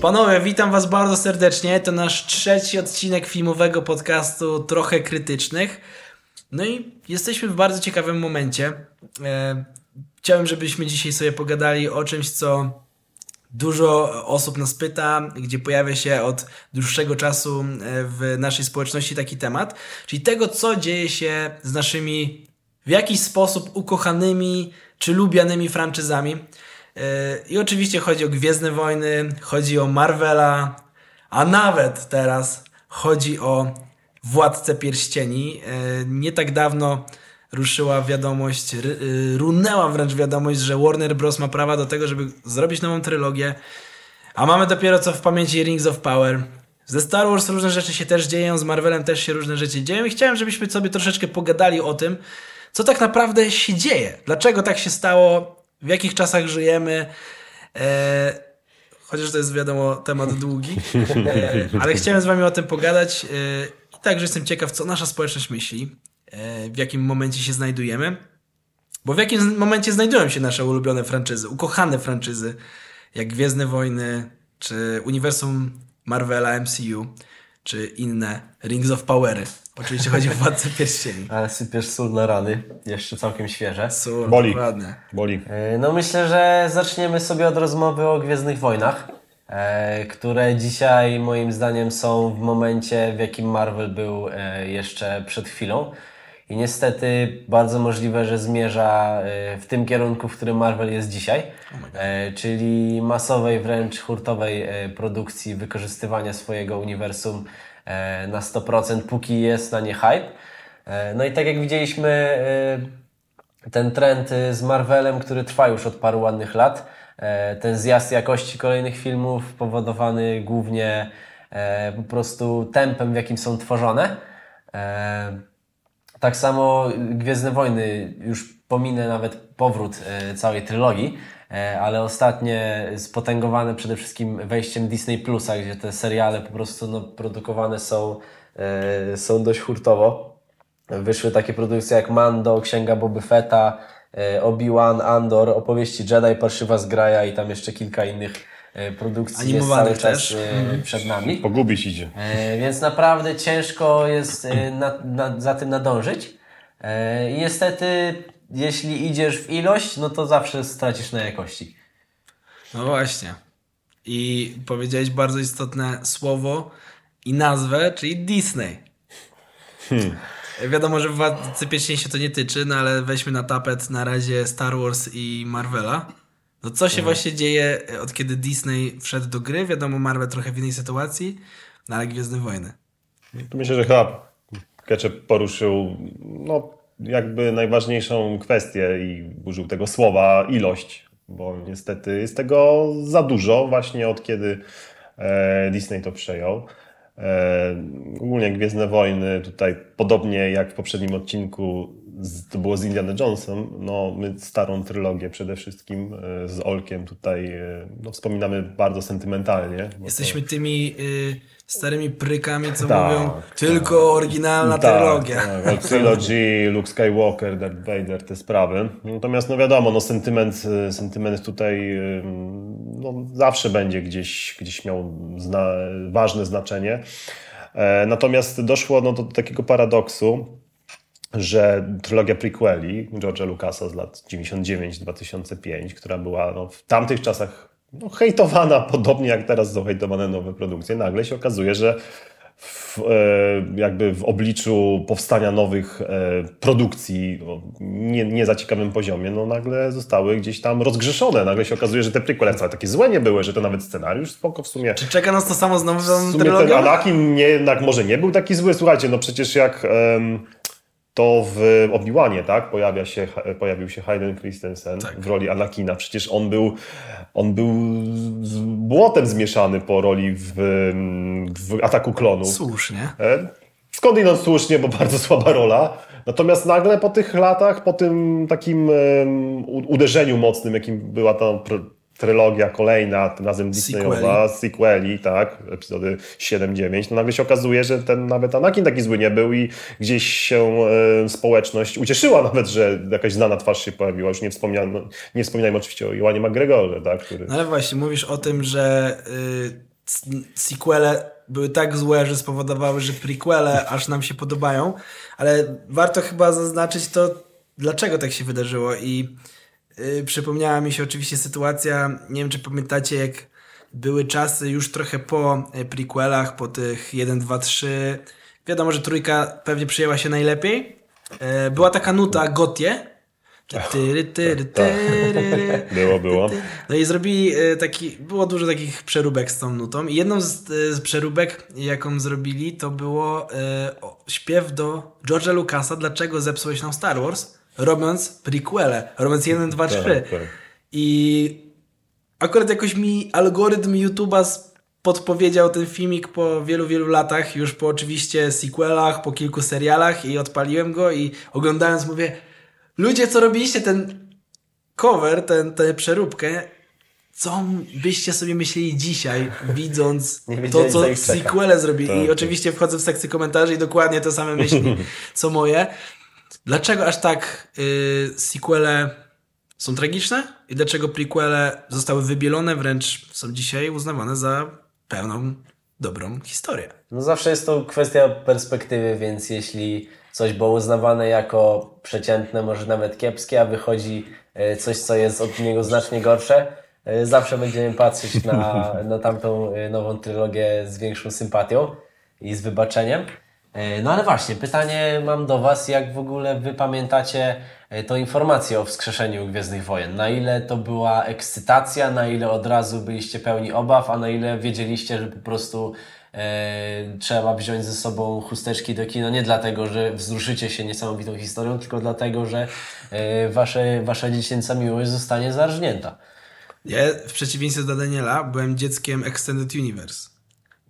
Panowie, witam was bardzo serdecznie. To nasz trzeci odcinek filmowego podcastu Trochę Krytycznych. No i jesteśmy w bardzo ciekawym momencie. E, chciałem, żebyśmy dzisiaj sobie pogadali o czymś, co dużo osób nas pyta, gdzie pojawia się od dłuższego czasu e, w naszej społeczności taki temat, czyli tego, co dzieje się z naszymi w jakiś sposób ukochanymi czy lubianymi franczyzami. I oczywiście chodzi o Gwiezdne Wojny, chodzi o Marvela, a nawet teraz chodzi o Władcę Pierścieni. Nie tak dawno ruszyła wiadomość, y, runęła wręcz wiadomość, że Warner Bros. ma prawa do tego, żeby zrobić nową trylogię, a mamy dopiero co w pamięci Rings of Power. Ze Star Wars różne rzeczy się też dzieją, z Marvelem też się różne rzeczy dzieją i chciałem, żebyśmy sobie troszeczkę pogadali o tym, co tak naprawdę się dzieje, dlaczego tak się stało, w jakich czasach żyjemy. E, chociaż to jest wiadomo temat długi, e, ale chciałem z wami o tym pogadać e, i także jestem ciekaw, co nasza społeczność myśli, e, w jakim momencie się znajdujemy, bo w jakim momencie znajdują się nasze ulubione franczyzy, ukochane franczyzy, jak Gwiezdne Wojny, czy Uniwersum Marvela, MCU, czy inne Rings of Powery. Oczywiście chodzi o Władcę Pierścieni. Ale sypiesz sól na rany, jeszcze całkiem świeże. Sól, Boli. ładnie. Boli. E, No myślę, że zaczniemy sobie od rozmowy o Gwiezdnych Wojnach, e, które dzisiaj moim zdaniem są w momencie, w jakim Marvel był e, jeszcze przed chwilą. I niestety bardzo możliwe, że zmierza w tym kierunku, w którym Marvel jest dzisiaj, e, czyli masowej, wręcz hurtowej produkcji, wykorzystywania swojego uniwersum na 100%, póki jest na nie hype. E, No i tak jak widzieliśmy e, ten trend z Marvelem, który trwa już od paru ładnych lat. E, Ten zjazd jakości kolejnych filmów powodowany głównie e, po prostu tempem, w jakim są tworzone. E, Tak samo Gwiezdne Wojny, już pominę nawet powrót e, całej trylogii, e, ale ostatnie spotęgowane przede wszystkim wejściem Disney Plusa, gdzie te seriale po prostu no, produkowane są, e, są dość hurtowo. Wyszły takie produkcje jak Mando, Księga Boby Fetta, e, Obi-Wan, Andor, Opowieści Jedi, Parszywa Zgraja i tam jeszcze kilka innych e, produkcji jest cały czas też. e, przed nami. Pogubić idzie. E, Więc naprawdę ciężko jest e, na, na, za tym nadążyć. E, I niestety, jeśli idziesz w ilość, no to zawsze stracisz na jakości. No właśnie. I powiedziałeś bardzo istotne słowo i nazwę, czyli Disney. Wiadomo, że Władcy Pierścieni się to nie tyczy, no ale weźmy na tapet na razie Star Wars i Marvela. No co się właśnie dzieje e, od kiedy Disney wszedł do gry? Wiadomo, Marvel trochę w innej sytuacji, no ale Gwiezdne Wojny. Tu myślę, że chyba Ketchup poruszył no, jakby najważniejszą kwestię i użył tego słowa ilość, bo niestety jest tego za dużo właśnie od kiedy e, Disney to przejął. E, ogólnie Gwiezdne Wojny tutaj podobnie jak w poprzednim odcinku to było z Indiana Jonesem, no my starą trylogię przede wszystkim e, z Olkiem tutaj e, no, wspominamy bardzo sentymentalnie. Jesteśmy tymi y, starymi prykami, co Tak, mówią tak. tylko oryginalna trylogia. Tak, tak. Trilogy, Luke Skywalker, Darth Vader, te sprawy. Natomiast no wiadomo, no sentyment, sentyment tutaj no, zawsze będzie gdzieś, gdzieś miał zna, ważne znaczenie. Natomiast doszło no, do takiego paradoksu, że trylogia prequeli George'a Lucasa z lat 99-2005, która była no, w tamtych czasach no, hejtowana, podobnie jak teraz są hejtowane nowe produkcje, nagle się okazuje, że w, e, jakby w obliczu powstania nowych e, produkcji o nie, nie za ciekawym poziomie, no nagle zostały gdzieś tam rozgrzeszone. Nagle się okazuje, że te prequele wcale takie złe nie były, że to nawet scenariusz spoko w sumie. Czy czeka nas to samo z nową sumie ten trylogią? Anakin nie, jednak może nie był taki zły. Słuchajcie, no przecież jak em, to w Obi-Wanie, tak? Pojawia się, pojawił się Hayden Christensen Tak. w roli Anakina. Przecież on był, on był z błotem zmieszany po roli w, w Ataku Klonów. Słusznie. E, Skądinąd słusznie, bo bardzo słaba rola. Natomiast nagle po tych latach, po tym takim uderzeniu mocnym, jakim była ta trylogia kolejna, tym razem Disneyowa, sequeli, tak, epizody 7-9, to nagle się okazuje, że ten nawet Anakin taki zły nie był i gdzieś się e, społeczność ucieszyła nawet, że jakaś znana twarz się pojawiła. Już nie, wspomniano, nie wspominajmy oczywiście o Joanie McGregorze, tak, który... No ale właśnie, mówisz o tym, że y, sequele były tak złe, że spowodowały, że prequele aż nam się podobają, ale warto chyba zaznaczyć to, dlaczego tak się wydarzyło i yy, przypomniała mi się oczywiście sytuacja, nie wiem czy pamiętacie, jak były czasy już trochę po e, prequelach, po tych 1, 2, 3. Wiadomo, że trójka pewnie przyjęła się najlepiej. E, była taka nuta Gotie. Tyry, tyry, tyry, było, było. No i zrobili e, taki, było dużo takich przeróbek z tą nutą i jedną z, z przeróbek, jaką zrobili, to było e, śpiew do George'a Lucasa, dlaczego zepsułeś nam Star Wars, robiąc prequele, robiąc 1, 2, 3. Tak, tak. I akurat jakoś mi algorytm YouTube'a podpowiedział ten filmik po wielu, wielu latach, już po oczywiście sequelach, po kilku serialach i odpaliłem go i oglądając mówię, ludzie, co robiliście ten cover, ten, tę przeróbkę, co byście sobie myśleli dzisiaj, widząc to, co sequele zrobili. Tak, I tak. oczywiście wchodzę w sekcję komentarzy i dokładnie te same myśli, co moje. Dlaczego aż tak yy, sequele są tragiczne i dlaczego prequele zostały wybielone, wręcz są dzisiaj uznawane za pełną, dobrą historię. No zawsze jest to kwestia perspektywy, więc jeśli coś było uznawane jako przeciętne, może nawet kiepskie, a wychodzi e, coś, co jest od niego znacznie gorsze, e, zawsze będziemy patrzeć na, na tamtą e, nową trylogię z większą sympatią i z wybaczeniem. No ale właśnie, pytanie mam do Was, jak w ogóle Wy pamiętacie E, tą informację o wskrzeszeniu Gwiezdnych Wojen. Na ile to była ekscytacja, na ile od razu byliście pełni obaw, a na ile wiedzieliście, że po prostu e, trzeba wziąć ze sobą chusteczki do kina nie dlatego, że wzruszycie się niesamowitą historią, tylko dlatego, że e, wasze, wasza dziecięca miłość zostanie zarżnięta. Ja w przeciwieństwie do Daniela byłem dzieckiem Extended Universe.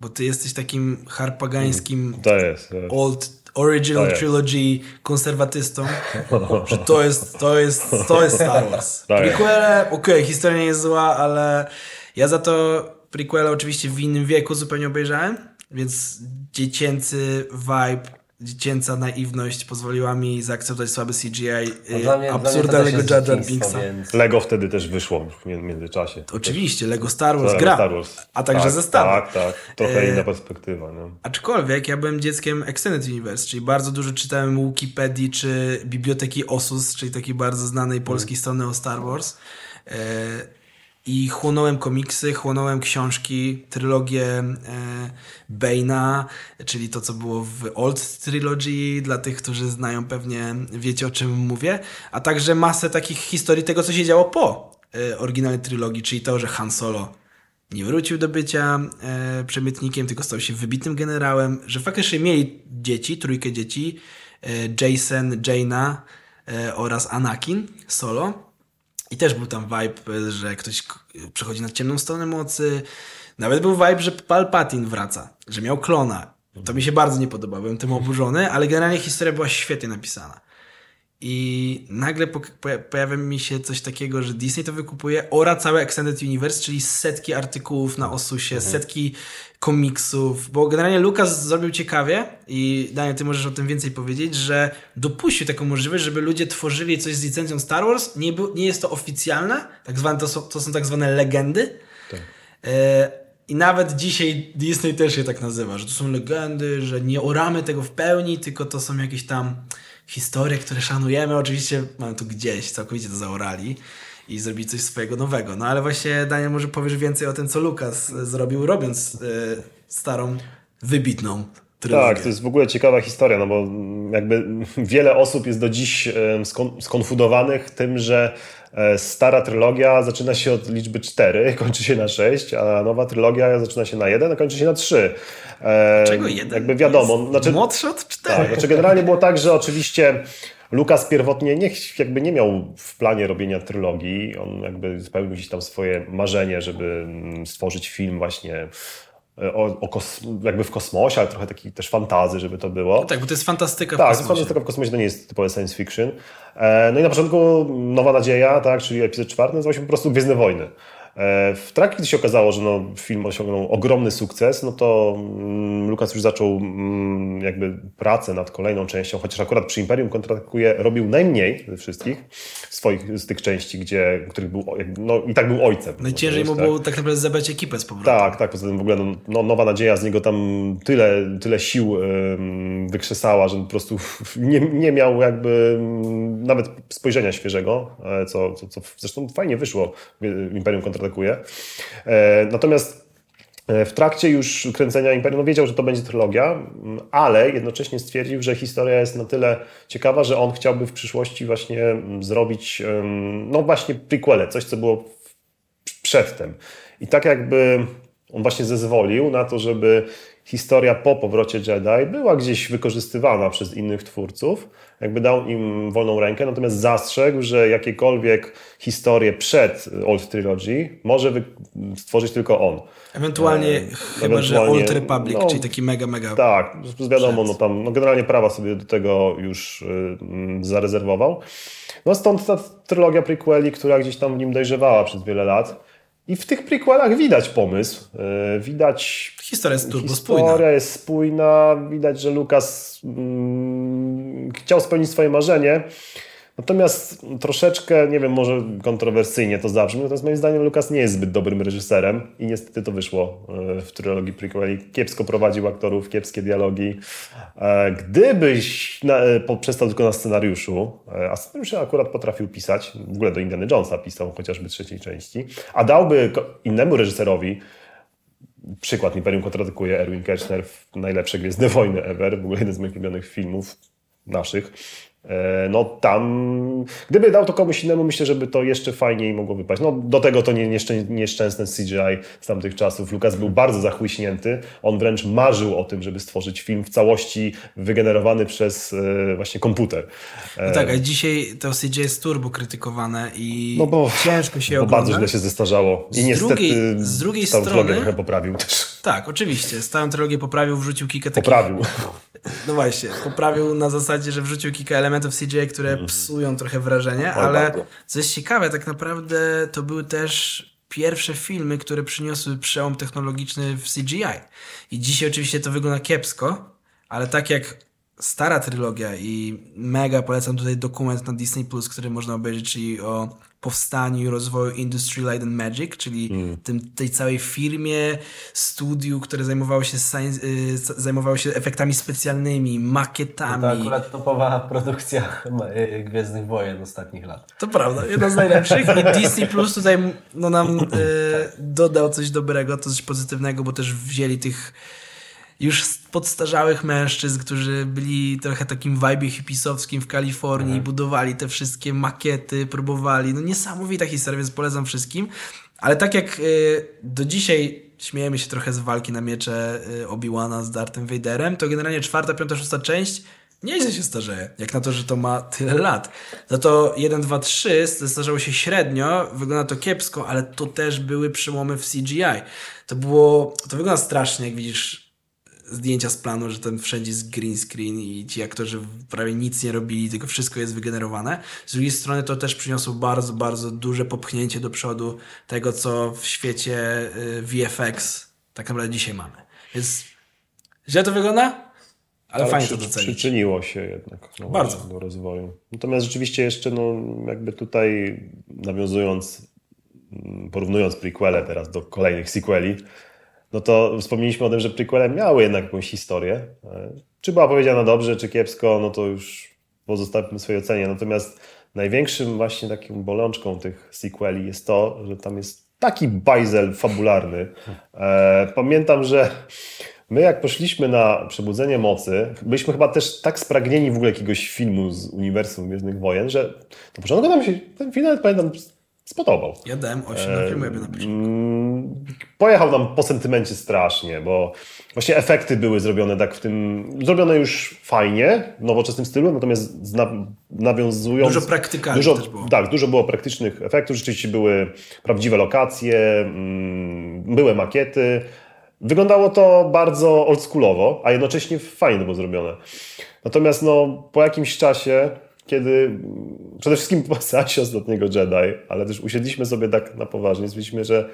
Bo ty jesteś takim harpagańskim to jest, to jest. old Original Trilogy konserwatystą, że to jest, to jest, to jest Star Wars. Prequele, okej, okay, historia nie jest zła, ale ja za to prequele oczywiście w innym wieku zupełnie obejrzałem, więc dziecięcy vibe dziecięca naiwność pozwoliła mi zaakceptować słaby CGI no mnie, absurdalnego Jar Jar Binksa. Lego wtedy też wyszło w międzyczasie. Oczywiście, Lego Star Wars gra, Star Wars. a także tak, zestawy. Tak, tak, trochę e... inna perspektywa. No. Aczkolwiek ja byłem dzieckiem Extended Universe, czyli bardzo dużo czytałem Wikipedii czy biblioteki Osus, czyli takiej bardzo znanej polskiej hmm. strony o Star Wars. E i chłonąłem komiksy, chłonąłem książki, trylogię e, Bane'a, czyli to, co było w Old Trilogy, dla tych, którzy znają pewnie, wiecie o czym mówię, a także masę takich historii tego, co się działo po e, oryginalnej trylogii, czyli to, że Han Solo nie wrócił do bycia e, przemytnikiem, tylko stał się wybitnym generałem, że faktycznie mieli dzieci, trójkę dzieci, e, Jason, Jaina e, oraz Anakin Solo, i też był tam vibe, że ktoś przechodzi na ciemną stronę mocy. Nawet był vibe, że Palpatine wraca, że miał klona. To mi się bardzo nie podobało, byłem tym oburzony, ale generalnie historia była świetnie napisana. I nagle po, pojawia mi się coś takiego, że Disney to wykupuje, ora całe Extended Universe, czyli setki artykułów na Osusie, mhm. setki komiksów, bo generalnie Lucas zrobił ciekawie i Daniel, ty możesz o tym więcej powiedzieć, że dopuścił taką możliwość, żeby ludzie tworzyli coś z licencją Star Wars. Nie, był, nie jest to oficjalne, tak zwane, to, są, to są tak zwane legendy. Tak. E, I nawet dzisiaj Disney też je tak nazywa, że to są legendy, że nie oramy tego w pełni, tylko to są jakieś tam historie, które szanujemy. Oczywiście mamy tu gdzieś, całkowicie to zaorali i zrobić coś swojego nowego. No ale właśnie Daniel może powiesz więcej o tym, co Lukas zrobił, robiąc y, starą, wybitną trylogię. Tak, to jest w ogóle ciekawa historia, no bo jakby wiele osób jest do dziś skonfudowanych tym, że e, stara trylogia zaczyna się od liczby 4, kończy się na 6, a nowa trylogia zaczyna się na 1, a kończy się na 3. Czego jeden? Jakby wiadomo. Znaczy, młodszy od 4. Tak, znaczy generalnie było tak, że oczywiście Lukas pierwotnie nie, jakby nie miał w planie robienia trylogii. On jakby spełnił gdzieś tam swoje marzenie, żeby mm, stworzyć film właśnie e, o, o kos, jakby w kosmosie, ale trochę taki też fantazy, żeby to było. No tak, bo to jest fantastyka w tak, kosmosie. Tak, fantastyka w kosmosie, to nie jest typowe science fiction. E, no i na początku Nowa Nadzieja, tak, czyli epizod czwarty, nazywał się po prostu Gwiezdne Wojny. E, w trakcie, kiedy się okazało, że no, film osiągnął ogromny sukces, no to mm, Lukas już zaczął mm, jakby pracę nad kolejną częścią, chociaż akurat przy Imperium kontratakuje robił najmniej ze wszystkich swoich, z tych części, gdzie, których był, no i tak był ojcem. Najciężej mu tak. było tak naprawdę zabrać ekipę z powrotem. Tak, tak, poza tym w ogóle no, no, Nowa Nadzieja z niego tam tyle, tyle sił wykrzesała, że po prostu nie, nie miał jakby ym, nawet spojrzenia świeżego, e, co, co, co zresztą fajnie wyszło Imperium kontratakuje. E, natomiast w trakcie już kręcenia Imperium no wiedział, że to będzie trylogia, ale jednocześnie stwierdził, że historia jest na tyle ciekawa, że on chciałby w przyszłości właśnie zrobić no właśnie prequele, coś co było przedtem. I tak jakby on właśnie zezwolił na to, żeby historia po powrocie Jedi była gdzieś wykorzystywana przez innych twórców, jakby dał im wolną rękę, natomiast zastrzegł, że jakiekolwiek historie przed Old Trilogy może stworzyć tylko on. Ewentualnie e, chyba, że Old Republic, no, czyli taki mega, mega... Tak, wiadomo, no tam no generalnie prawa sobie do tego już y, zarezerwował. No stąd ta trylogia prequeli, która gdzieś tam w nim dojrzewała przez wiele lat. I w tych prequelach widać pomysł. E, widać. Historia jest turbo Historia spójna. jest spójna. Widać, że Lukas mm, chciał spełnić swoje marzenie. Natomiast troszeczkę, nie wiem, może kontrowersyjnie to zabrzmi, natomiast moim zdaniem Lukas nie jest zbyt dobrym reżyserem i niestety to wyszło e, w trylogii prequeli. Kiepsko prowadził aktorów, kiepskie dialogi. E, gdybyś na, przestał tylko na scenariuszu, a scenariusze akurat potrafił pisać, w ogóle do Indiana Jonesa pisał chociażby trzeciej części, a dałby innemu reżyserowi przykład Imperium kontratakuje Erwin Kershner w najlepsze Gwiezdne Wojny ever, w ogóle jeden z moich ulubionych filmów naszych. E, no tam, gdyby dał to komuś innemu, myślę, żeby to jeszcze fajniej mogło wypaść. No do tego to nie, nieszczę, nieszczęsne CGI z tamtych czasów. Lukas był bardzo zachłyśnięty. On wręcz marzył o tym, żeby stworzyć film w całości wygenerowany przez e, właśnie komputer. E, no tak, a dzisiaj to CGI jest turbo krytykowane i no bo, ciężko się bo oglądać. bardzo źle się zestarzało. I z niestety drugiej, z drugiej strony trochę poprawił też. Tak, oczywiście. Stałą trylogię poprawił, wrzucił kilka takich... Poprawił. No właśnie, poprawił na zasadzie, że wrzucił kilka elementów CGI, które mm. psują trochę wrażenie, ale bardzo. co jest ciekawe, tak naprawdę to były też pierwsze filmy, które przyniosły przełom technologiczny w CGI. I dzisiaj oczywiście to wygląda kiepsko, ale tak jak stara trylogia i mega polecam tutaj dokument na Disney+, Plus, który można obejrzeć, czyli o powstaniu i rozwoju Industry Light and Magic, czyli mm. tym, tej całej firmie, studiu, które zajmowało się, science, y, zajmowało się efektami specjalnymi, makietami. To akurat topowa produkcja y, Gwiezdnych Wojen ostatnich lat. To prawda, jedna z najlepszych. I Disney Plus tutaj no, nam y, dodał coś dobrego, coś pozytywnego, bo też wzięli tych już podstarzałych mężczyzn, którzy byli trochę takim vibe hipisowskim w Kalifornii, mhm. budowali te wszystkie makiety, próbowali. No niesamowita historia, więc polecam wszystkim. Ale tak jak y, do dzisiaj śmiejemy się trochę z walki na miecze y, Obi-Wana z Darthem Vaderem, to generalnie czwarta, piąta, szósta część nieźle się starzeje, jak na to, że to ma tyle lat. Za to 1, 2, 3 zestarzało się średnio, wygląda to kiepsko, ale to też były przełomy w CGI. To było, to wygląda strasznie, jak widzisz zdjęcia z planu, że ten wszędzie jest green screen i ci aktorzy prawie nic nie robili, tylko wszystko jest wygenerowane. Z drugiej strony to też przyniosło bardzo, bardzo duże popchnięcie do przodu tego, co w świecie y, VFX tak naprawdę dzisiaj mamy. Więc źle to wygląda? Ale, Ale fajnie przy, to docenić. Przyczyniło się jednak no, Bardzo. do rozwoju. Natomiast rzeczywiście jeszcze, no, jakby tutaj nawiązując, mm, porównując prequele teraz do kolejnych sequeli, no to wspomnieliśmy o tym, że prequele miały jednak jakąś historię. E, czy była powiedziana dobrze, czy kiepsko, no to już pozostawmy swojej ocenie. Natomiast największym właśnie taką bolączką tych sequeli jest to, że tam jest taki bajzel fabularny. E, pamiętam, że my jak poszliśmy na Przebudzenie Mocy, byliśmy chyba też tak spragnieni w ogóle jakiegoś filmu z uniwersum Gwiezdnych Wojen, że na początku nam się ten film pamiętam spodobał. Ja dałem 8 na film, na Pojechał nam po sentymencie strasznie, bo właśnie efekty były zrobione tak w tym, zrobione już fajnie, w nowoczesnym stylu, natomiast nawiązując... Dużo praktykalnych dużo, też było. Tak, dużo było praktycznych efektów, rzeczywiście były prawdziwe lokacje, mm, były makiety. Wyglądało to bardzo oldschoolowo, a jednocześnie fajnie było zrobione. Natomiast no, po jakimś czasie kiedy przede wszystkim po seansie ostatniego Jedi, ale też usiedliśmy sobie tak na poważnie, stwierdziliśmy, że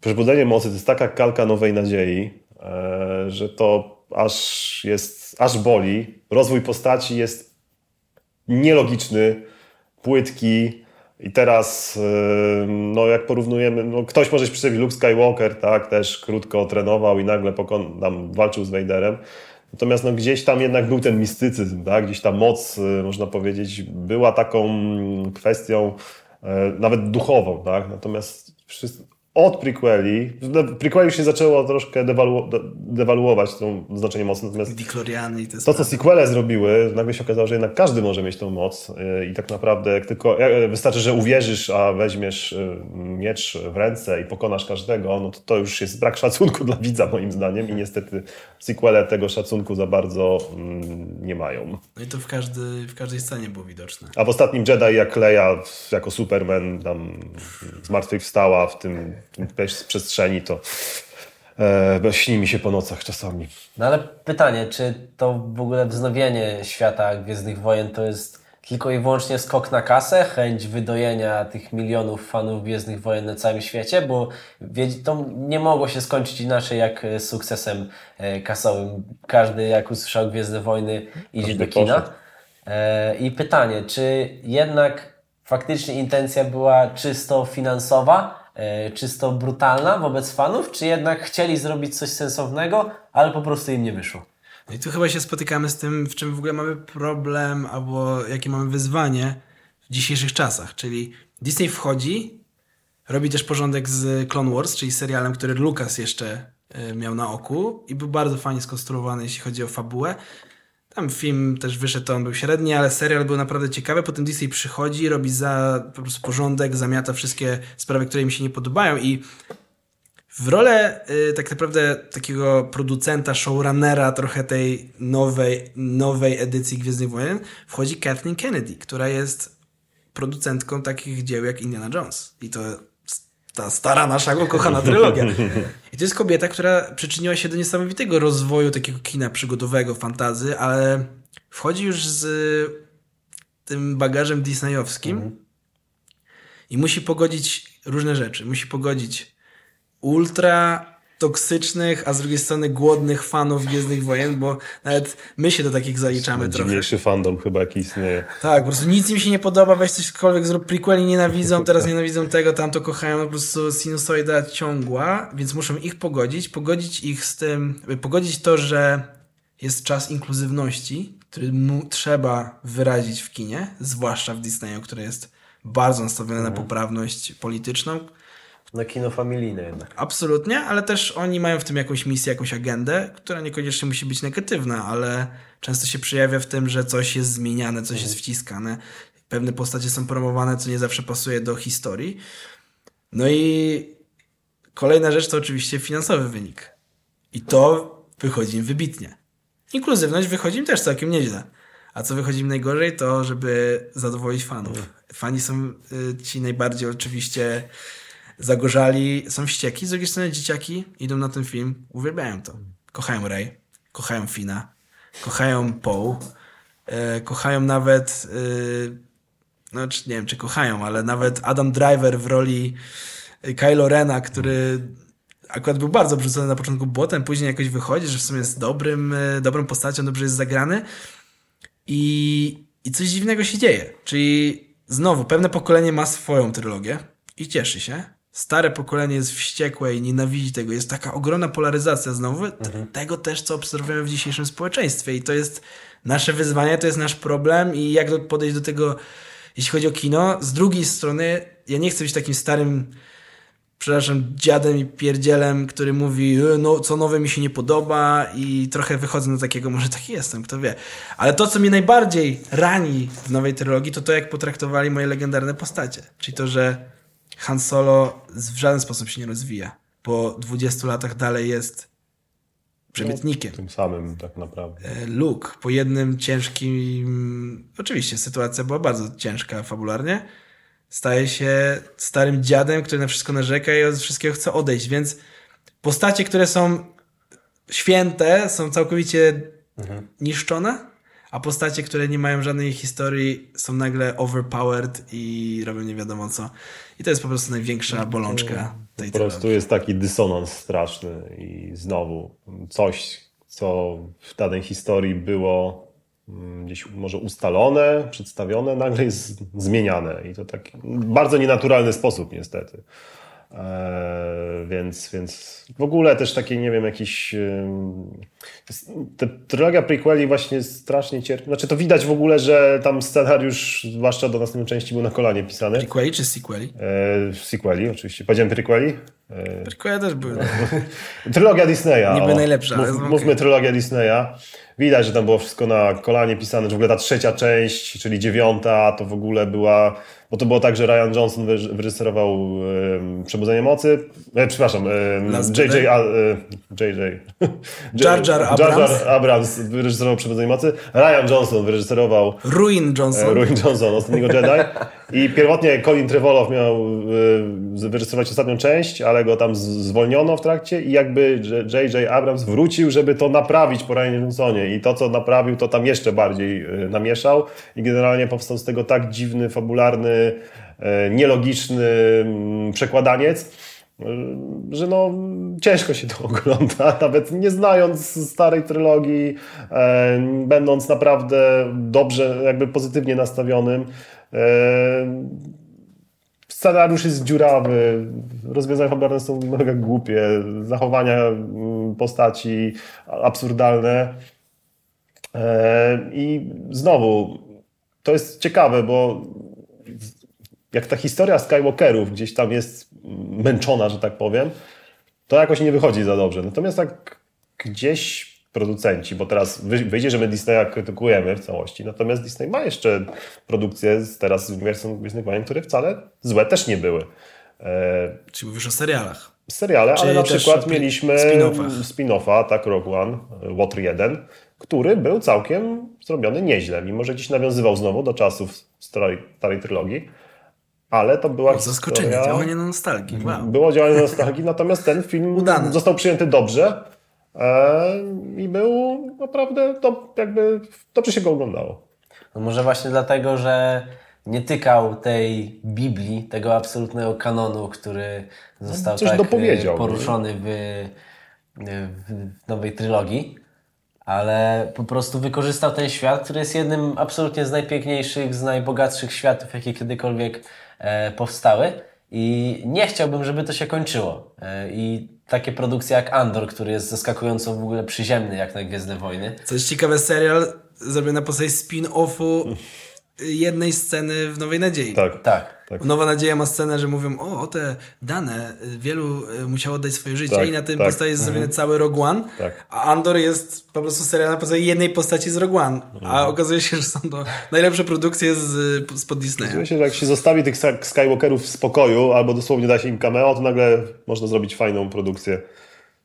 Przebudzenie Mocy to jest taka kalka nowej nadziei, e, że to aż jest, aż boli. Rozwój postaci jest nielogiczny. płytki. I teraz, y, no jak porównujemy, no ktoś może się Luke Skywalker, tak, też krótko trenował i nagle pokon, tam walczył z Vaderem. Natomiast no, gdzieś tam jednak był ten mistycyzm, tak? gdzieś ta moc, y, można powiedzieć, była taką mm, kwestią e, nawet duchową. Tak? Natomiast wszyscy, od prequeli, prequeli już się zaczęło troszkę dewalu, dewaluować to znaczenie mocy, natomiast Dicloriany i te to, co sequele zrobiły, nagle się okazało, że jednak każdy może mieć tą moc y, i tak naprawdę jak tylko, wystarczy, że uwierzysz, a weźmiesz y, miecz w ręce i pokonasz każdego, no to to już jest brak szacunku dla widza moim zdaniem i niestety sequele tego szacunku za bardzo mm, nie mają. No i to w, każdy, w każdej scenie było widoczne. A w ostatnim Jedi jak Leia jako Superman tam zmartwychwstała w tym z przestrzeni, to e, śni mi się po nocach czasami. No ale pytanie, czy to w ogóle wznowienie świata Gwiezdnych Wojen to jest tylko i wyłącznie skok na kasę, chęć wydojenia tych milionów fanów Gwiezdnych Wojen na całym świecie, bo to nie mogło się skończyć inaczej jak sukcesem e, kasowym. Każdy jak usłyszał Gwiezdne Wojny idzie do kina. E, I pytanie, czy jednak faktycznie intencja była czysto finansowa, E, czysto brutalna wobec fanów, czy jednak chcieli zrobić coś sensownego, ale po prostu im nie wyszło? No i tu chyba się spotykamy z tym, w czym w ogóle mamy problem, albo jakie mamy wyzwanie w dzisiejszych czasach. Czyli Disney wchodzi, robi też porządek z Clone Wars, czyli serialem, który Lucas jeszcze e, miał na oku i był bardzo fajnie skonstruowany, jeśli chodzi o fabułę. Tam film też wyszedł, to on był średni, ale serial był naprawdę ciekawy. Potem Disney przychodzi, robi za po prostu porządek, zamiata wszystkie sprawy, które mi się nie podobają i w rolę y, tak naprawdę takiego producenta, showrunnera trochę tej nowej, nowej edycji Gwiezdnych Wojen wchodzi Kathleen Kennedy, która jest producentką takich dzieł jak Indiana Jones. I to ta stara nasza ukochana trylogia. I to jest kobieta, która przyczyniła się do niesamowitego rozwoju takiego kina przygodowego, fantazy, ale wchodzi już z tym bagażem disneyowskim mhm. i musi pogodzić różne rzeczy. Musi pogodzić ultra toksycznych, a z drugiej strony głodnych fanów Gwiezdnych Wojen, bo nawet my się do takich zaliczamy trochę. Najdziwniejszy fandom chyba jaki istnieje. Tak, po prostu nic im się nie podoba, weź cośkolwiek zrób, prequeli nienawidzą, teraz nienawidzą tego, tamto kochają, po prostu sinusoida ciągła, więc muszą ich pogodzić, pogodzić ich z tym, pogodzić to, że jest czas inkluzywności, który mu trzeba wyrazić w kinie, zwłaszcza w Disneyu, które jest bardzo nastawione mhm. na poprawność polityczną, na kino familijne jednak. Absolutnie, ale też oni mają w tym jakąś misję, jakąś agendę, która niekoniecznie musi być negatywna, ale często się przejawia w tym, że coś jest zmieniane, coś jest wciskane. Pewne postacie są promowane, co nie zawsze pasuje do historii. No i kolejna rzecz to oczywiście finansowy wynik. I to wychodzi im wybitnie. Inkluzywność wychodzi im też całkiem nieźle. A co wychodzi im najgorzej, to żeby zadowolić fanów. Fani są y, ci najbardziej oczywiście zagorzali, są wścieki. Z drugiej strony dzieciaki idą na ten film, uwielbiają to. Kochają Ray, kochają Fina, kochają Poe, e, kochają nawet, e, no nie wiem czy kochają, ale nawet Adam Driver w roli Kylo Rena, który akurat był bardzo brzucony na początku błotem, później jakoś wychodzi, że w sumie jest dobrym, e, dobrą postacią, dobrze jest zagrany i, i coś dziwnego się dzieje. Czyli znowu, pewne pokolenie ma swoją trylogię i cieszy się, stare pokolenie jest wściekłe i nienawidzi tego. Jest taka ogromna polaryzacja znowu mhm. tego też, co obserwujemy w dzisiejszym społeczeństwie. I to jest nasze wyzwanie, to jest nasz problem i jak podejść do tego, jeśli chodzi o kino. Z drugiej strony, ja nie chcę być takim starym przepraszam, dziadem i pierdzielem, który mówi, e, no, co nowe mi się nie podoba i trochę wychodzę na takiego, może taki jestem, kto wie. Ale to, co mnie najbardziej rani w nowej trylogii, to to, jak potraktowali moje legendarne postacie. Czyli to, że Han Solo w żaden sposób się nie rozwija. Po 20 latach dalej jest przemytnikiem. No, tym samym tak naprawdę. E, Luke po jednym ciężkim... Oczywiście sytuacja była bardzo ciężka fabularnie. Staje się starym dziadem, który na wszystko narzeka i od wszystkiego chce odejść, więc postacie, które są święte, są całkowicie mhm. niszczone a postacie, które nie mają żadnej historii, są nagle overpowered i robią nie wiadomo co. I to jest po prostu największa bolączka tej Po prostu jest taki dysonans straszny i znowu coś, co w danej historii było mm, gdzieś może ustalone, przedstawione, nagle jest zmieniane i to tak bardzo nienaturalny sposób niestety. Eee, więc, więc w ogóle też takie, nie wiem, jakiś. Te trylogia prequeli właśnie strasznie cierpi. Znaczy to widać w ogóle, że tam scenariusz, zwłaszcza do następnej części, był na kolanie pisany. Prequeli czy sequeli? Eee, sequeli, oczywiście. Powiedziałem prequeli? Prequeli też były. trylogia Disneya. Niby najlepsza. Mów, ale mówmy okay. trylogia Disneya. Widać, że tam było wszystko na kolanie pisane, że w ogóle ta trzecia część, czyli dziewiąta, to w ogóle była bo to było tak, że Ryan Johnson wyreżyserował um, Przebudzenie Mocy, e, przepraszam, um, JJ, a, e, JJ, Jar Jar Abrams. Jar Jar Abrams wyreżyserował Przebudzenie Mocy, Ryan Johnson wyreżyserował Ruin Johnson, e, Ruin Johnson, Ostatniego Jedi i pierwotnie Colin Trevorrow miał e, wyreżyserować ostatnią część, ale go tam zwolniono w trakcie i jakby JJ Abrams wrócił, żeby to naprawić po Ryan Johnsonie i to, co naprawił, to tam jeszcze bardziej e, namieszał i generalnie powstał z tego tak dziwny, fabularny E, nielogiczny mm, przekładaniec, że no ciężko się to ogląda, nawet nie znając starej trylogii, będąc naprawdę dobrze, jakby pozytywnie nastawionym. Scenariusz jest dziurawy, rozwiązania fabularne są mega głupie, zachowania mm, postaci absurdalne. I znowu, to jest ciekawe, bo jak ta historia Skywalkerów gdzieś tam jest męczona, że tak powiem, to jakoś nie wychodzi za dobrze. Natomiast tak gdzieś producenci, bo teraz wyjdzie, że my Disneya krytykujemy w całości, natomiast Disney ma jeszcze produkcje z teraz z uniwersum Gwiezdnych Wojen, które wcale złe też nie były. E... Czyli mówisz o serialach. Seriale, Czyli ale na przykład mieliśmy spin-offa, tak, Rogue One, Water 1, który był całkiem zrobiony nieźle, mimo że gdzieś nawiązywał znowu do czasów starej, starej trylogii ale to była o, Zaskoczenie, historia... działanie na nostalgii. Wow. Było działanie na nostalgii, natomiast ten film został przyjęty dobrze i był naprawdę, to jakby dobrze się go oglądało. No może właśnie dlatego, że nie tykał tej Biblii, tego absolutnego kanonu, który został Coś tak e, poruszony w, w nowej trylogii ale po prostu wykorzystał ten świat, który jest jednym absolutnie z najpiękniejszych, z najbogatszych światów, jakie kiedykolwiek E, powstały i nie chciałbym, żeby to się kończyło. E, I takie produkcje jak Andor, który jest zaskakująco w ogóle przyziemny jak na Gwiezdne Wojny. Co jest ciekawe, serial zrobiony na podstawie spin-offu jednej sceny w Nowej Nadziei. Tak. tak. Tak. Nowa Nadzieja ma scenę, że mówią, o, o te dane, wielu y, musiało oddać swoje życie tak, i na tym tak. postaci jest zrobiony mhm. cały Rogue One, tak. a Andor jest po prostu serial na podstawie jednej postaci z Rogue One, mhm. a okazuje się, że są to najlepsze produkcje z, spod Disneya. Okazuje się, że jak się zostawi tych Skywalkerów w spokoju, albo dosłownie da się im cameo, to nagle można zrobić fajną produkcję.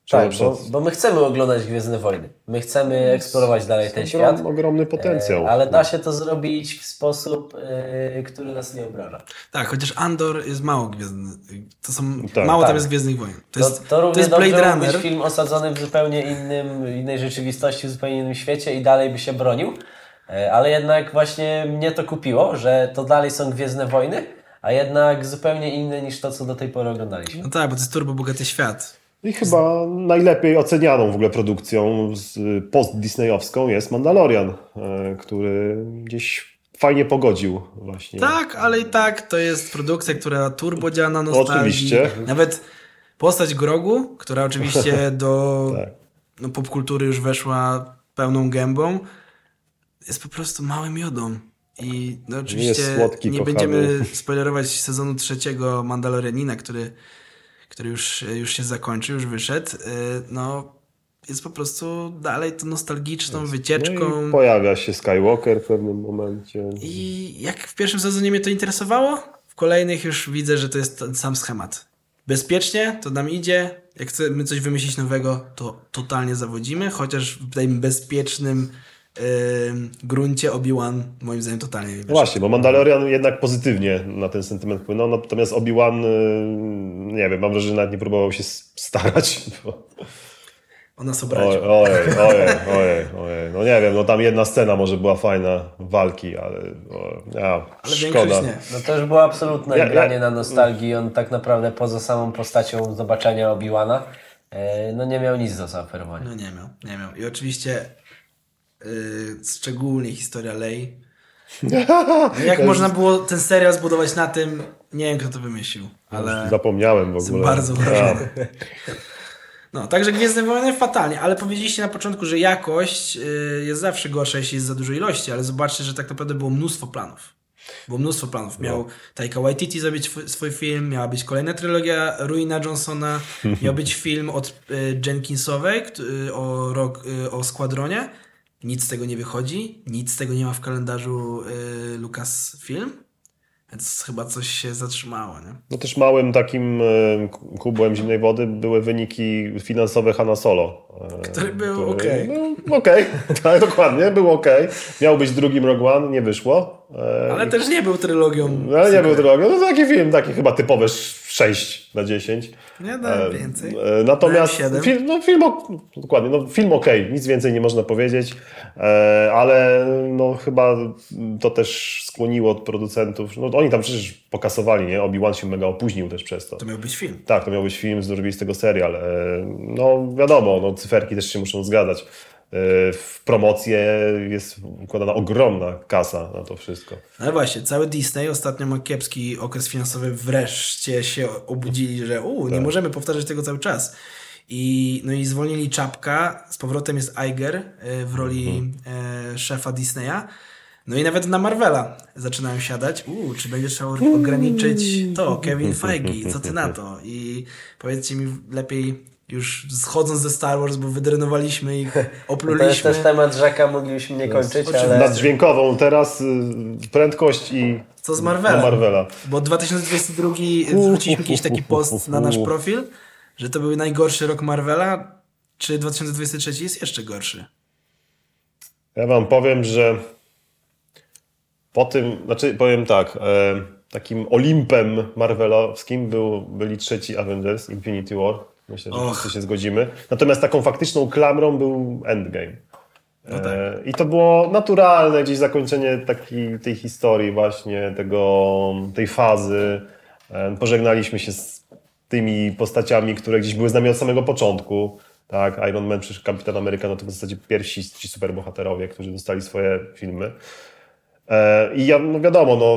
Tak, bo, bo, my chcemy oglądać Gwiezdne Wojny. My chcemy eksplorować dalej ten świat. Ogromny potencjał. E, ale da się to zrobić w sposób, e, który nas nie obraża. Tak, chociaż Andor jest mało gwiezdny. To są, tak, mało tak. tam jest Gwiezdnych Wojen. To, jest, to, to, to jest Blade Runner. film osadzony w zupełnie innym, innej rzeczywistości, w zupełnie innym świecie i dalej by się bronił. E, ale jednak właśnie mnie to kupiło, że to dalej są Gwiezdne Wojny, a jednak zupełnie inne niż to, co do tej pory oglądaliśmy. No tak, bo to jest turbo bogaty świat. I chyba najlepiej ocenianą w ogóle produkcją post-disneyowską jest Mandalorian, e, który gdzieś fajnie pogodził właśnie. Tak, ale i tak to jest produkcja, która turbo działa na nostalgii. Oczywiście. Nawet postać Grogu, która oczywiście do tak. no, popkultury już weszła pełną gębą, jest po prostu małym jodą. I no, oczywiście nie, słodki, nie będziemy spoilerować sezonu trzeciego Mandalorianina, który który już, już się zakończył, już wyszedł, y, no jest po prostu dalej to nostalgiczną jest. wycieczką. No pojawia się Skywalker w pewnym momencie. I jak w pierwszym sezonie mnie to interesowało, w kolejnych już widzę, że to jest ten sam schemat. Bezpiecznie to nam idzie. Jak chcemy coś wymyślić nowego, to totalnie zawodzimy, chociaż w tym bezpiecznym gruncie Obi-Wan moim zdaniem totalnie nie Właśnie, bo Mandalorian jednak pozytywnie na ten sentyment wpłynął, natomiast Obi-Wan, nie wiem, mam wrażenie, że nawet nie próbował się starać. Bo... O nas obraził. Ojej, ojej, ojej, ojej. No nie wiem, no tam jedna scena może była fajna, walki, ale o, ja, ale szkoda. Nie. No to już było absolutne ja, granie ja... na nostalgii. On tak naprawdę poza samą postacią zobaczenia Obi-Wana e, no nie miał nic do zaoferowania. No nie miał, nie miał. I oczywiście Yy, szczególnie historia Lei. Jak można było ten serial zbudować na tym, nie wiem kto to wymyślił, ale Zapomniałem w ogóle. bardzo wrażony. No, także Gwiezdne Wojny fatalnie, ale powiedzieliście na początku, że jakość yy, jest zawsze gorsza, jeśli jest za dużo ilości, ale zobaczcie, że tak naprawdę było mnóstwo planów. Było mnóstwo planów. Miał No. Taika Waititi zrobić swój, film, miała być kolejna trylogia Ruina Johnsona, miał być film od y, Jenkinsowej y, o, rok, y, o Składronie. Nic z tego nie wychodzi, nic z tego nie ma w kalendarzu y, Lucasfilm, więc chyba coś się zatrzymało, nie? No też małym takim e, kubłem zimnej wody były wyniki finansowe Hanna Solo. e, Który był okej. Był okej, tak, dokładnie, był okej. Miał być drugim Rogue One, nie wyszło. E, Ale też nie był trylogią. no, ale nie był drogi. No taki film, taki chyba typowy 6 na 10. Nie dałem E, więcej. e, Natomiast Dałem film, no, film dokładnie, no, film okej, nic więcej nie można powiedzieć, e, ale no, chyba to też skłoniło od producentów. No, oni tam przecież pokasowali, nie? Obi-Wan się mega opóźnił też przez to. To miał być film. Tak, to miał być film, zrobili z tego serial. No wiadomo, no, cyferki też się muszą zgadzać. E, W promocję jest układana ogromna kasa na to wszystko. Ale właśnie, cały Disney ostatnio ma kiepski okres finansowy, wreszcie się obudzili, że u, nie możemy powtarzać tego cały czas. I, no i zwolnili Czapka, z powrotem jest Iger e, w roli e, szefa Disneya. No i nawet na Marvela zaczynają siadać. U, czy będzie trzeba ograniczyć to, Kevin Feige, co ty na to? I powiedzcie mi lepiej, już schodząc ze Star Wars, bo wydrenowaliśmy ich, To jest opluliśmy. też temat rzeka, moglibyśmy nie kończyć, oczywiście. ale Nad dźwiękową teraz y, prędkość i Co z Marvela? Marvela. Bo 2022 wrzuciliśmy jakiś taki post na nasz profil, że to był najgorszy rok Marvela. Czy 2023 jest jeszcze gorszy? Ja wam powiem, że po tym, znaczy powiem tak, e, takim Olimpem Marvelowskim był, byli trzeci Avengers, Infinity War. Myślę, że Och. wszyscy się zgodzimy. Natomiast taką faktyczną klamrą był Endgame. No tak. E, I to było naturalne gdzieś zakończenie taki, tej historii właśnie, tego, tej fazy. E, Pożegnaliśmy się z tymi postaciami, które gdzieś były z nami od samego początku. Tak, Iron Man, przecież Kapitan Ameryka, no to w zasadzie pierwsi ci superbohaterowie, którzy dostali swoje filmy. E, I ja, no wiadomo, no,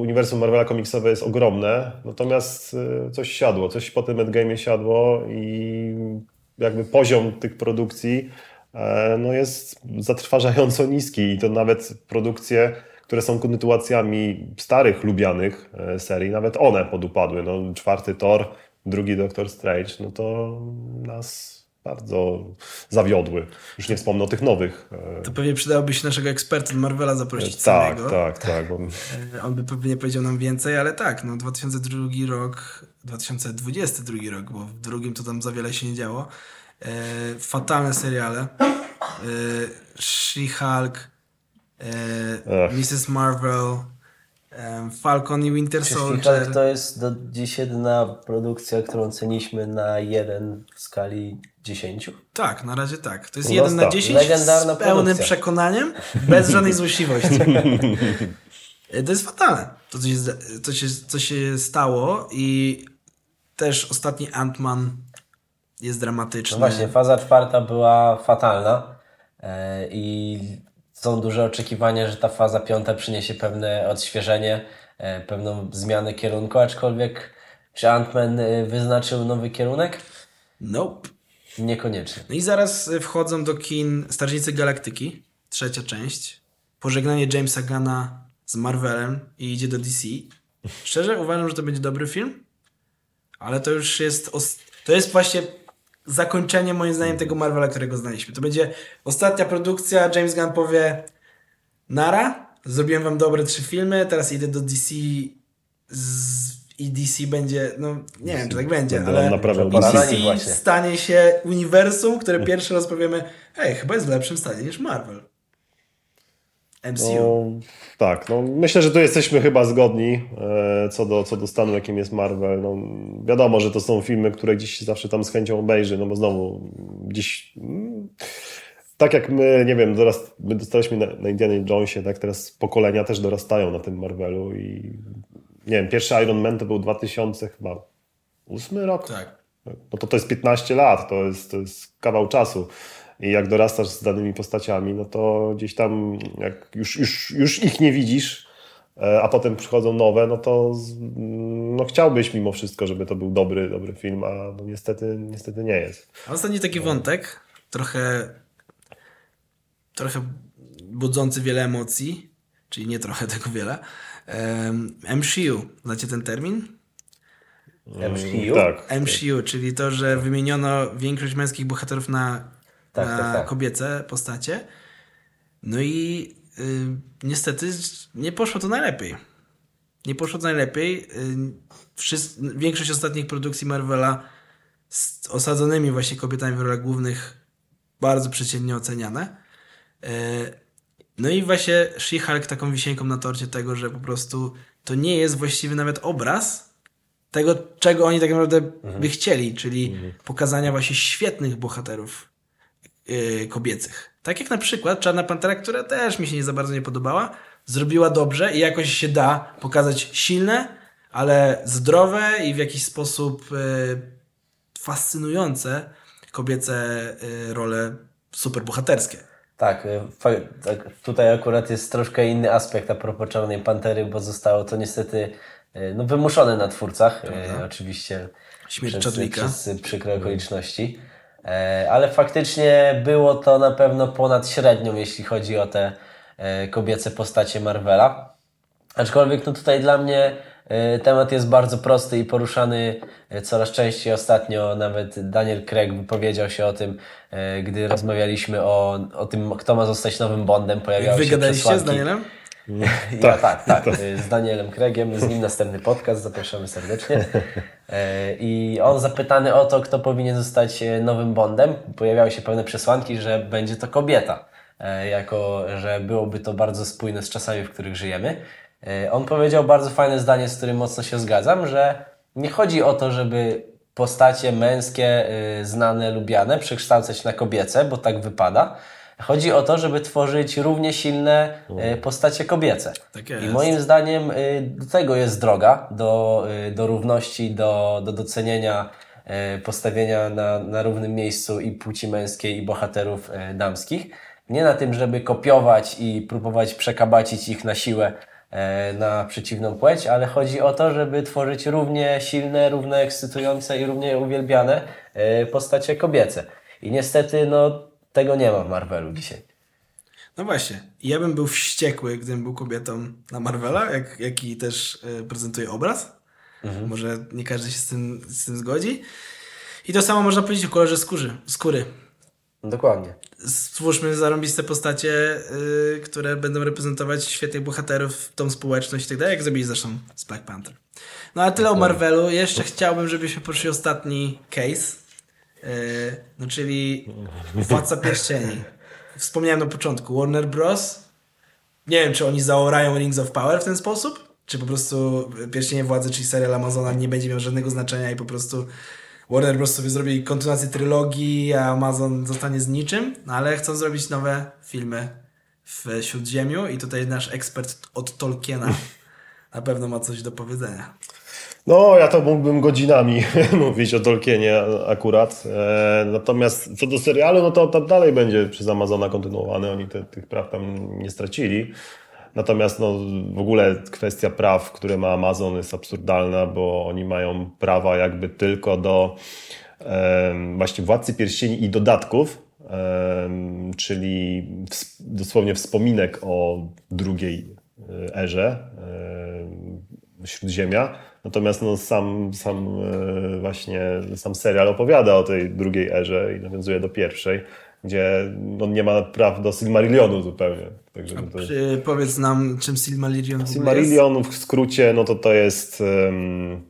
uniwersum Marvela komiksowe jest ogromne, natomiast e, coś siadło, coś po tym Endgame'ie siadło i jakby poziom tych produkcji e, no, jest zatrważająco niski i to nawet produkcje, które są kontynuacjami starych, lubianych serii, nawet one podupadły. No, czwarty Thor, drugi Doctor Strange, no to nas bardzo zawiodły. Już nie wspomnę o tych nowych. e, To pewnie przydałoby się naszego eksperta od Marvela zaprosić tak, samego. tak, tak. E, On by pewnie powiedział nam więcej, ale tak, no 2002 rok, 2022 rok, bo w drugim to tam za wiele się nie działo. E, fatalne seriale. E, She-Hulk, e. Mrs. Marvel, e, Falcon i Winter Soldier. To jest do dziś jedyna produkcja, którą ceniliśmy na jeden w skali 10. Tak, na razie tak. To jest 1 nas na tak. 10 Legendarna z pełnym produkcja. przekonaniem, bez żadnej złośliwości. E, to jest fatalne, to co się, się, co się stało i też ostatni Ant-Man jest dramatyczny. No właśnie, faza czwarta była fatalna e, i są duże oczekiwania, że ta faza piąta przyniesie pewne odświeżenie, e, pewną zmianę kierunku, aczkolwiek czy Ant-Man e, wyznaczył nowy kierunek? Nope. Niekoniecznie. No i zaraz y, wchodzą do kin Strażnicy Galaktyki, trzecia część. Pożegnanie Jamesa Gana z Marvelem i idzie do DC. Szczerze uważam, że to będzie dobry film, ale to już jest. To jest właśnie zakończenie, moim zdaniem, tego Marvela, którego znaliśmy. To będzie ostatnia produkcja. James Gunn powie: Nara, zrobiłem wam dobre trzy filmy, teraz idę do DC z... i DC będzie. No, nie wiem, czy tak będzie, Będę ale. nam naprawiał i Pora na DC. stanie się uniwersum, które pierwszy raz powiemy, hej, chyba jest w lepszym stanie niż Marvel. MCU. No, tak, no, myślę, że tu jesteśmy chyba zgodni e, co, do, co do stanu, jakim jest Marvel. No, wiadomo, że to są filmy, które gdzieś zawsze tam z chęcią obejrzy, no bo znowu gdzieś... mm, Tak jak my, nie wiem, dorast, my dostaliśmy na, na Indiana Jonesie, tak teraz pokolenia też dorastają na tym Marvelu i nie wiem, pierwszy Iron Man to był 2000 chyba ósmy rok? Tak. No to to jest 15 lat, to jest, to jest kawał czasu. I jak dorastasz z danymi postaciami, no to gdzieś tam jak już, już, już ich nie widzisz, e, a potem przychodzą nowe, no to no chciałbyś mimo wszystko, żeby to był dobry, dobry film, a no niestety, niestety nie jest. A ostatni taki wątek, trochę trochę budzący wiele emocji, czyli nie trochę, tylko wiele. Um, MCU, znacie ten termin? MCU? Tak. MCU, czyli to, że wymieniono większość męskich bohaterów na, Tak, na tak, tak. kobiece postacie. No i y, niestety nie poszło to najlepiej. Nie poszło to najlepiej. Y, wszys- większość ostatnich produkcji Marvela z osadzonymi właśnie kobietami w rolach głównych bardzo przeciętnie oceniane. Y, no i właśnie She-Hulk taką wisienką na torcie tego, że po prostu to nie jest właściwy nawet obraz tego, czego oni tak naprawdę by chcieli, czyli pokazania właśnie świetnych bohaterów yy, kobiecych. Tak jak na przykład Czarna Pantera, która też mi się nie za bardzo nie podobała, zrobiła dobrze i jakoś się da pokazać silne, ale zdrowe i w jakiś sposób yy, fascynujące kobiece yy, role superbohaterskie. Tak, y, tak, tutaj akurat jest troszkę inny aspekt a propos Czarnej Pantery, bo zostało to niestety y, no, wymuszone na twórcach, y, oczywiście Śmierć przez, przez przykre okoliczności. E, Ale faktycznie było to na pewno ponad średnią, jeśli chodzi o te e, kobiece postacie Marvela. Aczkolwiek no tutaj dla mnie e, temat jest bardzo prosty i poruszany coraz częściej ostatnio. Nawet Daniel Craig wypowiedział się o tym, gdy rozmawialiśmy o, o tym, kto ma zostać nowym Bondem. Pojawiały się Wygadaliście z przesłanki. Danielem? Ja, tak, tak, y, z Danielem Craigiem, z nim następny podcast, zapraszamy serdecznie. E, I on zapytany o to, kto powinien zostać e, nowym Bondem, pojawiały się pewne przesłanki, że będzie to kobieta, jako że byłoby to bardzo spójne z czasami, w których żyjemy. On powiedział bardzo fajne zdanie, z którym mocno się zgadzam, że nie chodzi o to, żeby postacie męskie, y, znane, lubiane przekształcać na kobiece, bo tak wypada. Chodzi o to, żeby tworzyć równie silne y, postacie kobiece. Tak I moim zdaniem y, do tego jest droga, do, y, do równości, do, do docenienia, postawienia na, na równym miejscu i płci męskiej, i bohaterów damskich. Nie na tym, żeby kopiować i próbować przekabacić ich na siłę e, na przeciwną płeć, ale chodzi o to, żeby tworzyć równie silne, równie ekscytujące i równie uwielbiane e, postacie kobiece. I niestety, no, tego nie ma w Marvelu dzisiaj. No właśnie. Ja bym był wściekły, gdybym był kobietą na Marvela, jak, jaki też y, prezentuje obraz. Może nie każdy się z tym, z tym zgodzi. I to samo można powiedzieć o kolorze skóry. skóry. Dokładnie. Stwórzmy zarąbiste postacie, y, które będą reprezentować świetnych bohaterów, tą społeczność i tak dalej, jak zrobili zresztą z Black Panther. No a tyle o Marvelu. Jeszcze chciałbym, żebyśmy poszli ostatni case. Y, no czyli Władca Pierścieni. Wspomniałem na początku. Warner Bros. Nie wiem, czy oni zaorają Rings of Power w ten sposób, czy po prostu Pierścienie Władzy, czyli serial Amazona nie będzie miał żadnego znaczenia i po prostu Warner Bros. sobie zrobi kontynuację trylogii, a Amazon zostanie z niczym, no ale chcą zrobić nowe filmy w Śródziemiu i tutaj nasz ekspert od Tolkiena na pewno ma coś do powiedzenia. No, ja to mógłbym godzinami mówić o Tolkienie akurat. E, natomiast co do serialu, no to tam dalej będzie przez Amazona kontynuowany. Oni te, tych praw tam nie stracili. Natomiast no, w ogóle kwestia praw, które ma Amazon jest absurdalna, bo oni mają prawa jakby tylko do em, właśnie Władcy Pierścieni i dodatków, em, czyli dosłownie wspominek o drugiej e, erze e, Śródziemia. Natomiast no, sam, sam e, właśnie sam serial opowiada o tej drugiej erze i nawiązuje do pierwszej, gdzie on nie ma praw do Silmarillionu zupełnie. Także no to... Powiedz nam, czym Silmarillion w? Silmarillion w skrócie, no to to jest em,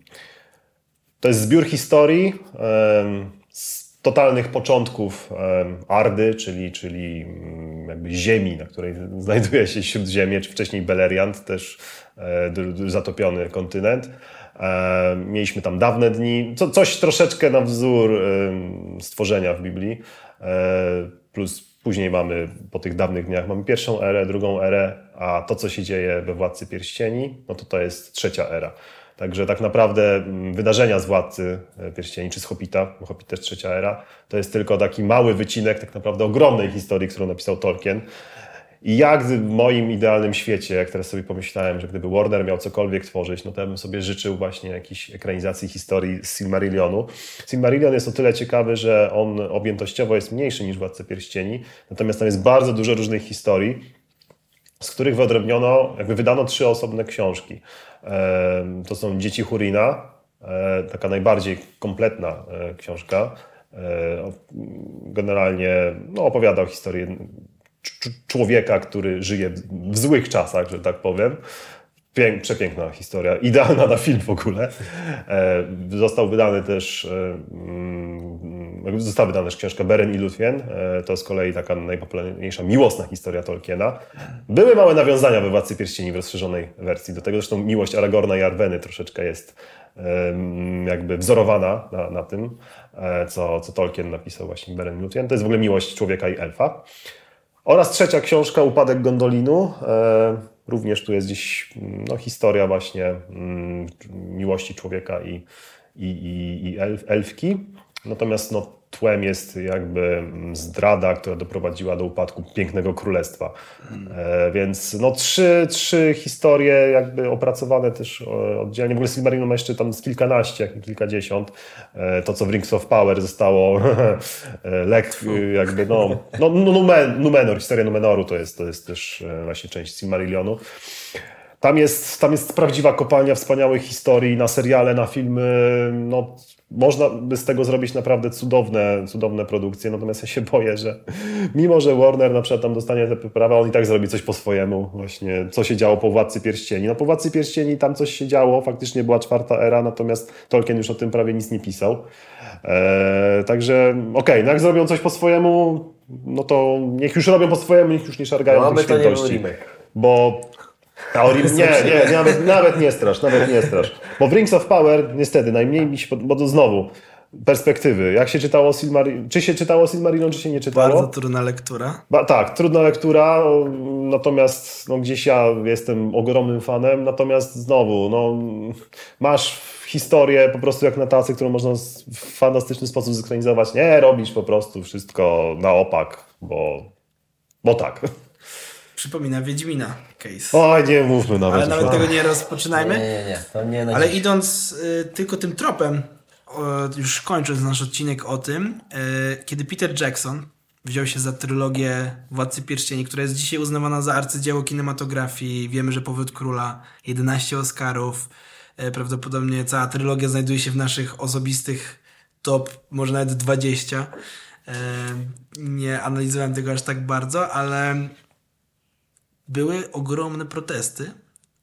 to jest zbiór historii z totalnych początków Ardy, czyli, czyli mm, jakby ziemi, na której znajduje się Śródziemie, czy wcześniej Beleriand, też e, zatopiony kontynent. E, Mieliśmy tam dawne dni, co, coś troszeczkę na wzór stworzenia w Biblii, e, plus później mamy, po tych dawnych dniach, mamy pierwszą erę, drugą erę, a to, co się dzieje we Władcy Pierścieni, no to to jest trzecia era. Także tak naprawdę mm, wydarzenia z Władcy e, Pierścieni czy z Hobbita, bo też trzecia era, to jest tylko taki mały wycinek tak naprawdę ogromnej historii, którą napisał Tolkien. I jak w moim idealnym świecie, jak teraz sobie pomyślałem, że gdyby Warner miał cokolwiek tworzyć, no to ja bym sobie życzył właśnie jakiejś ekranizacji historii z Silmarillionu. Silmarillion jest o tyle ciekawy, że on objętościowo jest mniejszy niż Władca Pierścieni, natomiast tam jest bardzo dużo różnych historii, z których wyodrębniono, jakby wydano trzy osobne książki. To są Dzieci Hurina, e, taka najbardziej kompletna e, książka. E, generalnie no, opowiada o historii człowieka, który żyje w złych czasach, że tak powiem. Pięk, przepiękna historia, idealna na film w ogóle. E, został wydany też, e, mm, została wydana też książka Beren i Luthien. E, to z kolei taka najpopularniejsza miłosna historia Tolkiena. Były małe nawiązania we Władcy Pierścieni w rozszerzonej wersji. Do tego zresztą miłość Aragorna i Arweny troszeczkę jest jakby wzorowana na, na tym, co, co Tolkien napisał właśnie Beren i Luthien. To jest w ogóle miłość człowieka i elfa. Oraz trzecia książka, Upadek Gondolinu. Również tu jest gdzieś no, historia właśnie mm, miłości człowieka i, i, i, i elf, elfki. Natomiast no, tłem jest jakby mm, zdrada, która doprowadziła do upadku pięknego królestwa. E, więc no trzy, trzy historie jakby opracowane też e, oddzielnie. W ogóle Silmarillion ma jeszcze tam z kilkanaście, jak kilkadziesiąt. E, to, co w Rings of Power zostało e, lek, jakby no, no, no Numen, Numenor, historia Numenoru to jest, to jest też e, właśnie część Silmarillionu. Tam jest, tam jest prawdziwa kopalnia wspaniałych historii na seriale, na filmy. No, można by z tego zrobić naprawdę cudowne, cudowne produkcje, natomiast ja się boję, że mimo, że Warner na przykład tam dostanie te prawa, on i tak zrobi coś po swojemu, właśnie co się działo po Władcy Pierścieni. No po Władcy Pierścieni tam coś się działo, faktycznie była czwarta era, natomiast Tolkien już o tym prawie nic nie pisał. Eee, także okej, okay, no jak zrobią coś po swojemu, no to niech już robią po swojemu, niech już nie szargają no, tych świętości. Bo a o Nie, nie, nawet, nawet nie strasz, nawet nie strasz. Bo w Rings of Power niestety najmniej mi się, bo to znowu perspektywy. Jak się czytało Silmarillion, czy się czytało Silmarillion, czy się nie czytało? Bardzo trudna lektura. Ba, tak, trudna lektura, natomiast no, gdzieś ja jestem ogromnym fanem, natomiast znowu, no, masz historię po prostu jak na tacy, którą można w fantastyczny sposób zekranizować. Nie, robisz po prostu wszystko na opak, bo, bo tak. Przypomina Wiedźmina case. Oj, nie mówmy nawet. Ale nawet tego nie rozpoczynajmy. Nie, nie, nie. To nie Ale idąc y, tylko tym tropem, już kończąc nasz odcinek o tym, y, kiedy Peter Jackson wziął się za trylogię Władcy Pierścieni, która jest dzisiaj uznawana za arcydzieło kinematografii. Wiemy, że Powód Króla, 11 Oscarów. Y, prawdopodobnie cała trylogia znajduje się w naszych osobistych top, może nawet 20. Nie analizowałem tego aż tak bardzo, ale były ogromne protesty,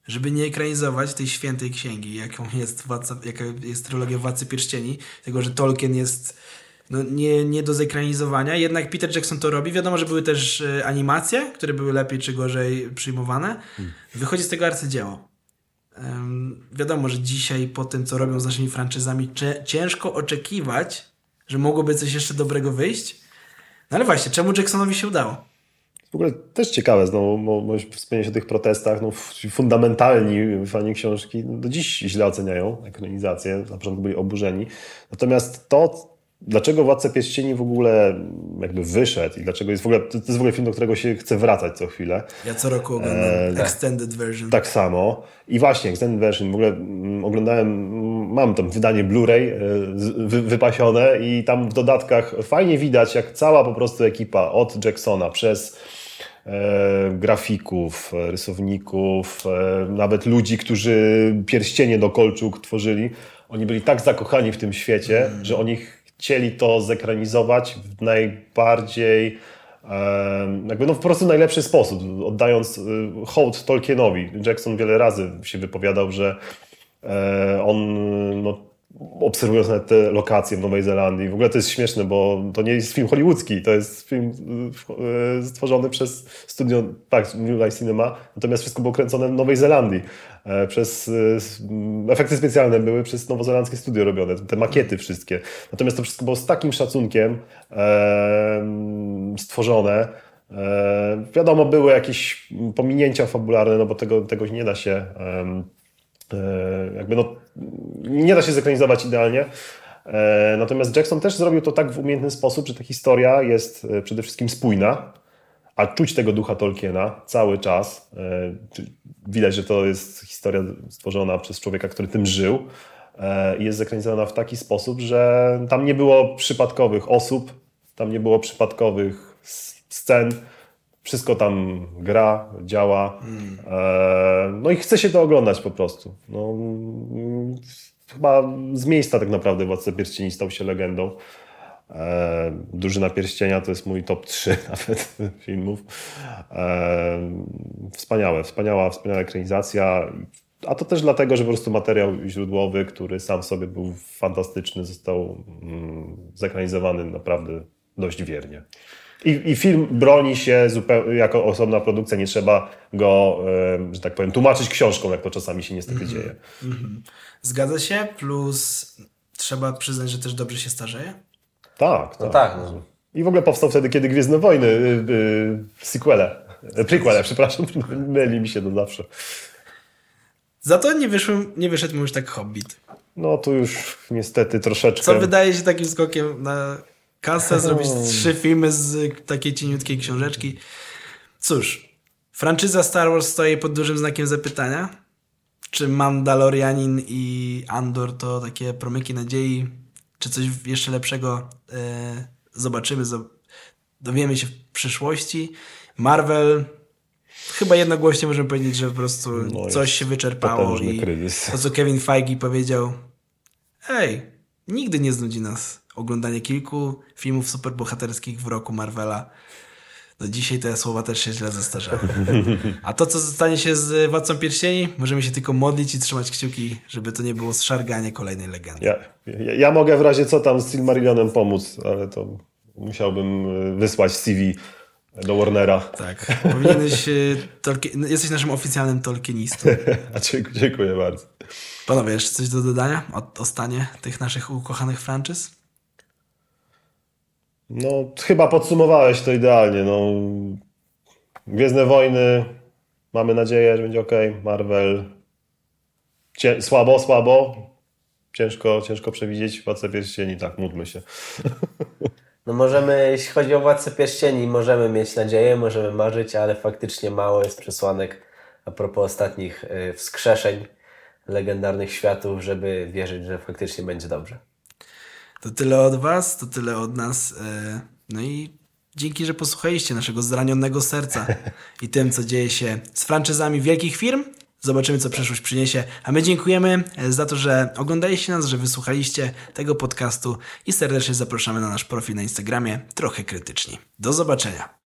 żeby nie ekranizować tej świętej księgi, jaką jest, władca, jaka jest trylogia Władcy Pierścieni, tego, że Tolkien jest no, nie, nie do zekranizowania. Jednak Peter Jackson to robi. Wiadomo, że były też e, animacje, które były lepiej czy gorzej przyjmowane. Hmm. Wychodzi z tego arcydzieło. Um, wiadomo, że dzisiaj po tym, co robią z naszymi franczyzami, ciężko oczekiwać, że mogłoby coś jeszcze dobrego wyjść. No ale właśnie, czemu Jacksonowi się udało? W ogóle też ciekawe, znowu wspomnieć o tych protestach, no, fundamentalni fani książki do dziś źle oceniają ekranizację, na początku byli oburzeni. Natomiast to, dlaczego Władca Pierścieni w ogóle jakby wyszedł i dlaczego jest w ogóle, to jest w ogóle film, do którego się chce wracać co chwilę. Ja co roku oglądam e, Extended Version. Tak samo. I właśnie Extended Version, w ogóle mm, oglądałem, mam tam wydanie Blu-ray e, wy, wypasione i tam w dodatkach fajnie widać, jak cała po prostu ekipa od Jacksona przez grafików, e, rysowników, e, nawet ludzi, którzy pierścienie do kolczuk tworzyli. Oni byli tak zakochani w tym świecie, mm. że oni chcieli to zekranizować w najbardziej jakby no po prostu najlepszy sposób, oddając hołd Tolkienowi. Jackson wiele razy się wypowiadał, że on no, obserwując nawet te lokacje w Nowej Zelandii. W ogóle to jest śmieszne, bo to nie jest film hollywoodzki, to jest film e, stworzony przez studio, tak, New Life Cinema, natomiast wszystko było kręcone w Nowej Zelandii. E, przez e, efekty specjalne były przez nowozelandzkie studio robione, te makiety wszystkie. Natomiast to wszystko było z takim szacunkiem stworzone. wiadomo, były jakieś pominięcia fabularne, no bo tego, tego nie da się jakby no nie da się zekranizować idealnie. E, natomiast Jackson też zrobił to tak w umiejętny sposób, że ta historia jest e, przede wszystkim spójna, a czuć tego ducha Tolkiena cały czas. E, widać, że to jest historia stworzona przez człowieka, który tym żył jest zekranizowana w taki sposób, że tam nie było przypadkowych osób, tam nie było przypadkowych scen, wszystko tam gra, działa. Mm. No i chce się to oglądać po prostu. No, chyba z miejsca tak naprawdę Władca Pierścieni stał się legendą. E, Drużyna Pierścienia to jest mój top 3 nawet filmów. E, wspaniałe, wspaniała, wspaniała ekranizacja. A to też dlatego, że po prostu materiał źródłowy, który sam sobie był fantastyczny, został mm, zekranizowany naprawdę dość wiernie. I, I, film broni się zupełnie jako osobna produkcja, nie trzeba go, że tak powiem, tłumaczyć książką, jak to czasami się niestety mm -hmm. dzieje. Mm -hmm. Zgadza się, plus trzeba przyznać, że też dobrze się starzeje. Tak, tak. No tak no. I w ogóle powstał wtedy, kiedy Gwiezdne Wojny, yy, yy, sequele, prequele, przepraszam, myli mi się to zawsze. Za to nie, wyszłem, nie wyszedł mu już tak Hobbit. No tu już niestety troszeczkę... Co wydaje się takim skokiem na kasę, zrobić trzy filmy z takiej cieniutkiej książeczki. Cóż, franczyza Star Wars stoi pod dużym znakiem zapytania. Czy Mandalorianin i Andor to takie promyki nadziei? Czy coś jeszcze lepszego e, zobaczymy, dowiemy się w przyszłości? Marvel chyba jednogłośnie możemy powiedzieć, że po prostu no coś się wyczerpało i kryzys. to co Kevin Feige powiedział Ej, nigdy nie znudzi nas oglądanie kilku filmów superbohaterskich w roku Marvela. No dzisiaj te słowa też się źle zestarzały. A to, co stanie się z Władcą Pierścieni, możemy się tylko modlić i trzymać kciuki, żeby to nie było zszarganie kolejnej legendy. Ja, ja, ja mogę w razie co tam z Silmarillionem pomóc, ale to musiałbym e, wysłać CV do Warnera. Tak, powinieneś, e, Tolkien, jesteś naszym oficjalnym Tolkienistą. dziękuję bardzo. Panowie, jeszcze coś do dodania o, o stanie tych naszych ukochanych franczyz? No, chyba podsumowałeś to idealnie. No, Gwiezdne Wojny, mamy nadzieję, że będzie ok. Marvel, Cie słabo, słabo. Ciężko, ciężko przewidzieć. Władcę Pierścieni, tak, módlmy się. No możemy, jeśli chodzi o Władcę Pierścieni, możemy mieć nadzieję, możemy marzyć, ale faktycznie mało jest przesłanek a propos ostatnich y, wskrzeszeń legendarnych światów, żeby wierzyć, że faktycznie będzie dobrze. To tyle od Was, to tyle od nas. E, no i dzięki, że posłuchaliście naszego zranionego serca i tym, co dzieje się z franczyzami wielkich firm. Zobaczymy, co przyszłość przyniesie. A my dziękujemy e, za to, że oglądaliście nas, że wysłuchaliście tego podcastu i serdecznie zapraszamy na nasz profil na Instagramie trochę krytyczni. Do zobaczenia.